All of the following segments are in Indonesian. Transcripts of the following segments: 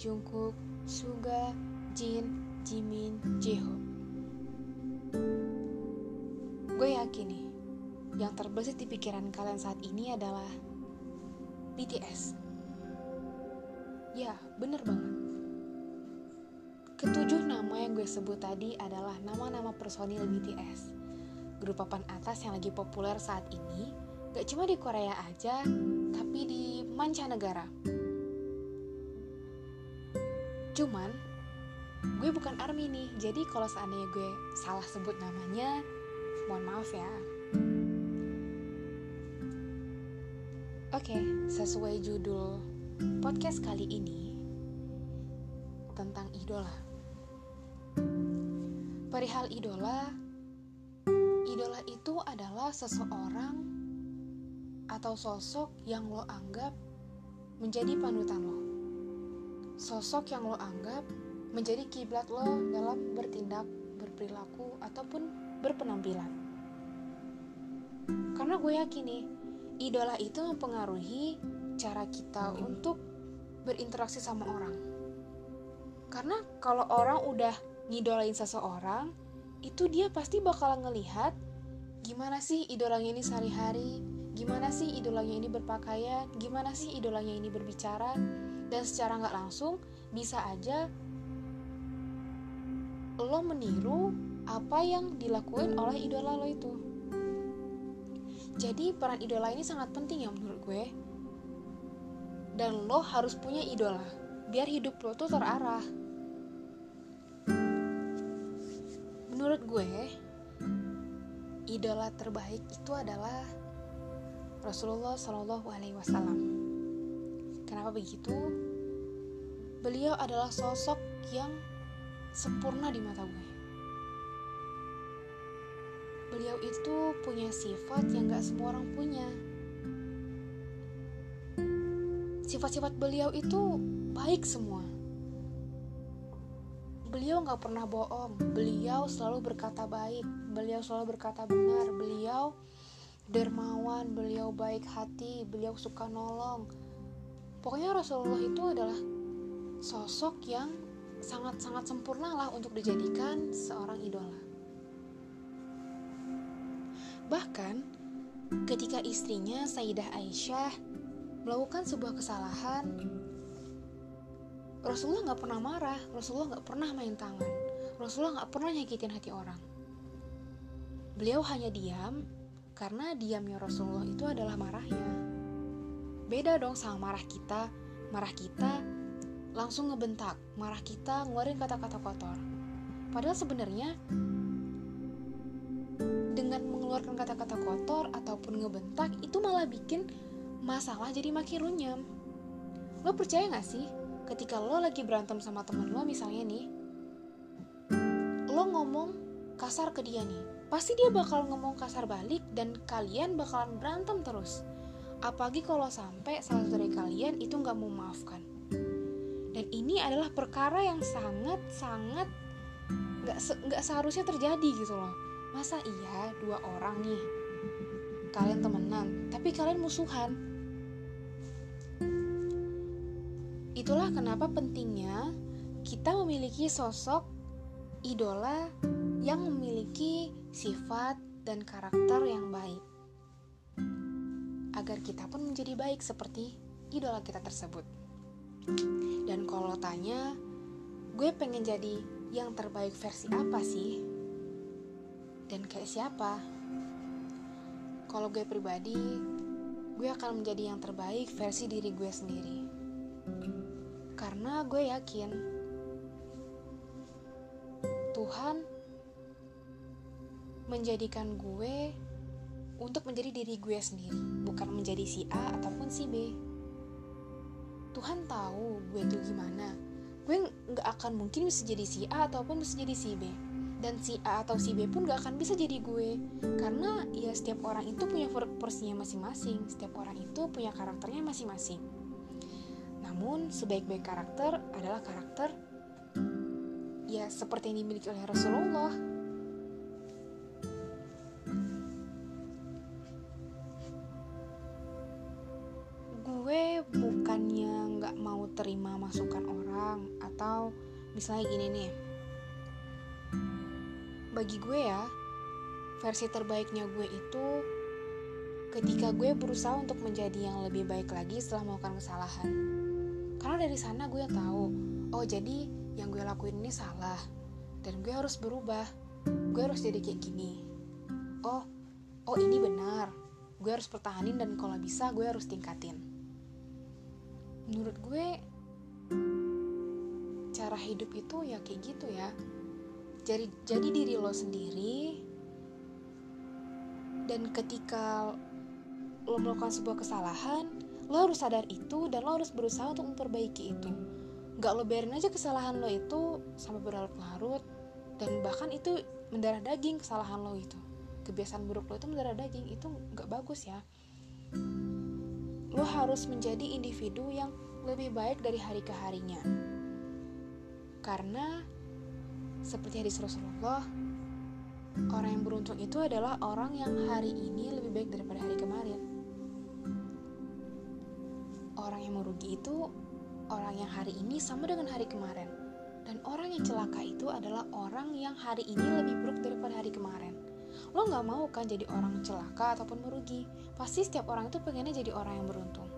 Jungkook, Suga, Jin, Jimin, Jihoon. Gue yakin nih, yang terbesit di pikiran kalian saat ini adalah BTS. Ya, bener banget. Ketujuh nama yang gue sebut tadi adalah nama-nama personil BTS. Grup papan atas yang lagi populer saat ini, gak cuma di Korea aja, tapi di mancanegara. Cuman, gue bukan ARMY nih, jadi kalau seandainya gue salah sebut namanya, mohon maaf ya. Oke, sesuai judul podcast kali ini tentang idola. Perihal idola, idola itu adalah seseorang atau sosok yang lo anggap menjadi panutan lo. Sosok yang lo anggap menjadi kiblat lo dalam bertindak, berperilaku, ataupun berpenampilan. Karena gue yakin nih, idola itu mempengaruhi cara kita untuk berinteraksi sama orang. Karena kalau orang udah ngidolain seseorang, itu dia pasti bakal ngelihat gimana sih idolanya ini sehari-hari, gimana sih idolanya ini berpakaian, gimana sih idolanya ini berbicara, dan secara nggak langsung bisa aja lo meniru apa yang dilakuin oleh idola lo itu. Jadi peran idola ini sangat penting ya menurut gue. Dan lo harus punya idola biar hidup lo tuh terarah. menurut gue idola terbaik itu adalah Rasulullah Shallallahu Alaihi Wasallam. Kenapa begitu? Beliau adalah sosok yang sempurna di mata gue. Beliau itu punya sifat yang gak semua orang punya. Sifat-sifat beliau itu baik semua beliau nggak pernah bohong beliau selalu berkata baik beliau selalu berkata benar beliau dermawan beliau baik hati beliau suka nolong pokoknya Rasulullah itu adalah sosok yang sangat-sangat sempurna lah untuk dijadikan seorang idola bahkan ketika istrinya Sayyidah Aisyah melakukan sebuah kesalahan Rasulullah nggak pernah marah, Rasulullah nggak pernah main tangan, Rasulullah nggak pernah nyakitin hati orang. Beliau hanya diam karena diamnya Rasulullah itu adalah marahnya. Beda dong sama marah kita, marah kita langsung ngebentak, marah kita ngeluarin kata-kata kotor. Padahal sebenarnya dengan mengeluarkan kata-kata kotor ataupun ngebentak itu malah bikin masalah jadi makin runyam. Lo percaya gak sih ketika lo lagi berantem sama temen lo misalnya nih lo ngomong kasar ke dia nih. Pasti dia bakal ngomong kasar balik dan kalian bakalan berantem terus. Apalagi kalau sampai salah satu dari kalian itu nggak mau maafkan. Dan ini adalah perkara yang sangat sangat nggak se nggak seharusnya terjadi gitu loh. Masa iya dua orang nih? Kalian temenan tapi kalian musuhan. Itulah kenapa pentingnya kita memiliki sosok idola yang memiliki sifat dan karakter yang baik. Agar kita pun menjadi baik seperti idola kita tersebut. Dan kalau tanya, gue pengen jadi yang terbaik versi apa sih? Dan kayak siapa? Kalau gue pribadi, gue akan menjadi yang terbaik versi diri gue sendiri karena gue yakin Tuhan menjadikan gue untuk menjadi diri gue sendiri, bukan menjadi si A ataupun si B. Tuhan tahu gue tuh gimana. Gue nggak akan mungkin bisa jadi si A ataupun bisa jadi si B. Dan si A atau si B pun gak akan bisa jadi gue Karena ya setiap orang itu punya porsinya masing-masing Setiap orang itu punya karakternya masing-masing namun, sebaik-baik karakter adalah karakter ya seperti yang dimiliki oleh Rasulullah. Gue bukannya nggak mau terima masukan orang atau misalnya gini nih. Bagi gue ya versi terbaiknya gue itu ketika gue berusaha untuk menjadi yang lebih baik lagi setelah melakukan kesalahan. Karena dari sana gue tahu oh jadi yang gue lakuin ini salah dan gue harus berubah. Gue harus jadi kayak gini. Oh oh ini benar. Gue harus pertahanin dan kalau bisa gue harus tingkatin menurut gue cara hidup itu ya kayak gitu ya. Jadi jadi diri lo sendiri dan ketika lo melakukan sebuah kesalahan lo harus sadar itu dan lo harus berusaha untuk memperbaiki itu. Nggak lo biarin aja kesalahan lo itu sampai berlarut-larut dan bahkan itu mendarah daging kesalahan lo itu. Kebiasaan buruk lo itu mendarah daging itu nggak bagus ya lo harus menjadi individu yang lebih baik dari hari ke harinya. Karena seperti hadis Rasulullah, orang yang beruntung itu adalah orang yang hari ini lebih baik daripada hari kemarin. Orang yang merugi itu orang yang hari ini sama dengan hari kemarin. Dan orang yang celaka itu adalah orang yang hari ini lebih buruk daripada hari kemarin lo nggak mau kan jadi orang celaka ataupun merugi. Pasti setiap orang itu pengennya jadi orang yang beruntung.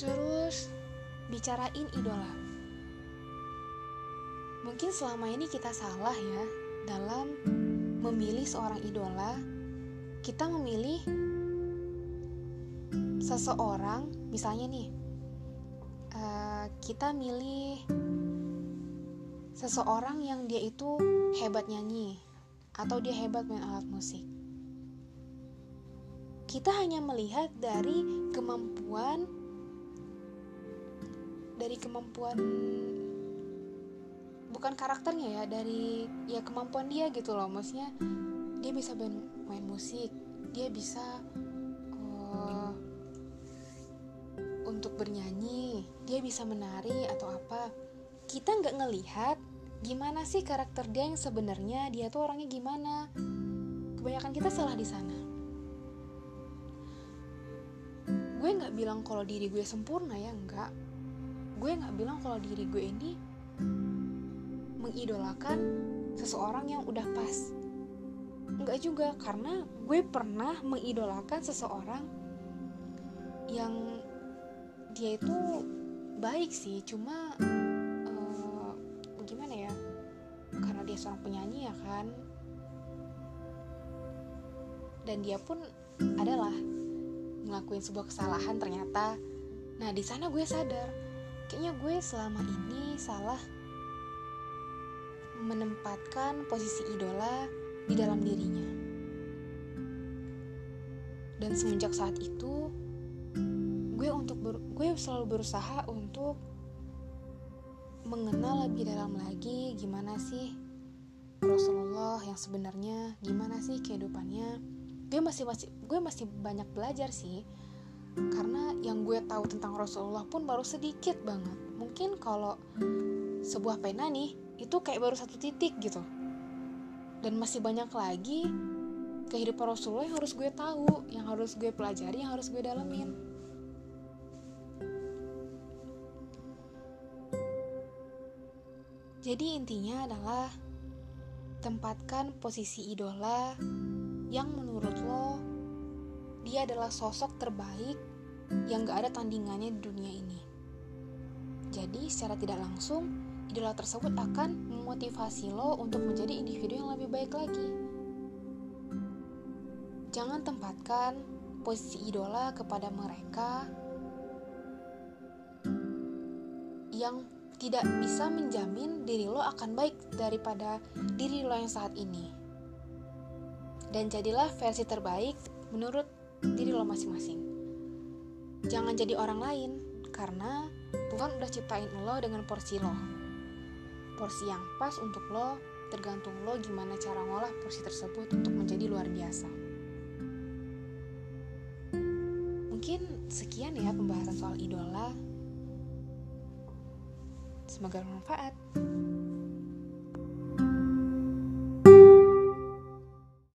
Terus bicarain idola. Mungkin selama ini kita salah ya dalam memilih seorang idola kita memilih seseorang. Misalnya nih uh, kita milih seseorang yang dia itu hebat nyanyi atau dia hebat main alat musik. Kita hanya melihat dari kemampuan dari kemampuan bukan karakternya ya, dari ya kemampuan dia gitu loh. Maksudnya dia bisa main, main musik, dia bisa uh, untuk bernyanyi, dia bisa menari atau apa. Kita nggak ngelihat gimana sih karakter dia yang sebenarnya? Dia tuh orangnya gimana? Kebanyakan kita salah di sana. Gue nggak bilang kalau diri gue sempurna ya enggak gue nggak bilang kalau diri gue ini mengidolakan seseorang yang udah pas. Enggak juga karena gue pernah mengidolakan seseorang yang dia itu baik sih cuma dia seorang penyanyi ya kan? Dan dia pun adalah ngelakuin sebuah kesalahan ternyata. Nah di sana gue sadar kayaknya gue selama ini salah menempatkan posisi idola di dalam dirinya. Dan semenjak saat itu gue untuk gue selalu berusaha untuk mengenal lebih dalam lagi gimana sih Rasulullah yang sebenarnya gimana sih kehidupannya. Gue masih masih gue masih banyak belajar sih. Karena yang gue tahu tentang Rasulullah pun baru sedikit banget. Mungkin kalau sebuah pena nih itu kayak baru satu titik gitu. Dan masih banyak lagi kehidupan Rasulullah yang harus gue tahu yang harus gue pelajari yang harus gue dalemin jadi intinya adalah tempatkan posisi idola yang menurut lo dia adalah sosok terbaik yang gak ada tandingannya di dunia ini. Jadi secara tidak langsung, idola tersebut akan memotivasi lo untuk menjadi individu yang lebih baik lagi. Jangan tempatkan posisi idola kepada mereka yang tidak bisa menjamin diri lo akan baik daripada diri lo yang saat ini. Dan jadilah versi terbaik menurut diri lo masing-masing. Jangan jadi orang lain, karena Tuhan udah ciptain lo dengan porsi lo. Porsi yang pas untuk lo, tergantung lo gimana cara ngolah porsi tersebut untuk menjadi luar biasa. Mungkin sekian ya pembahasan soal idola. Semoga bermanfaat.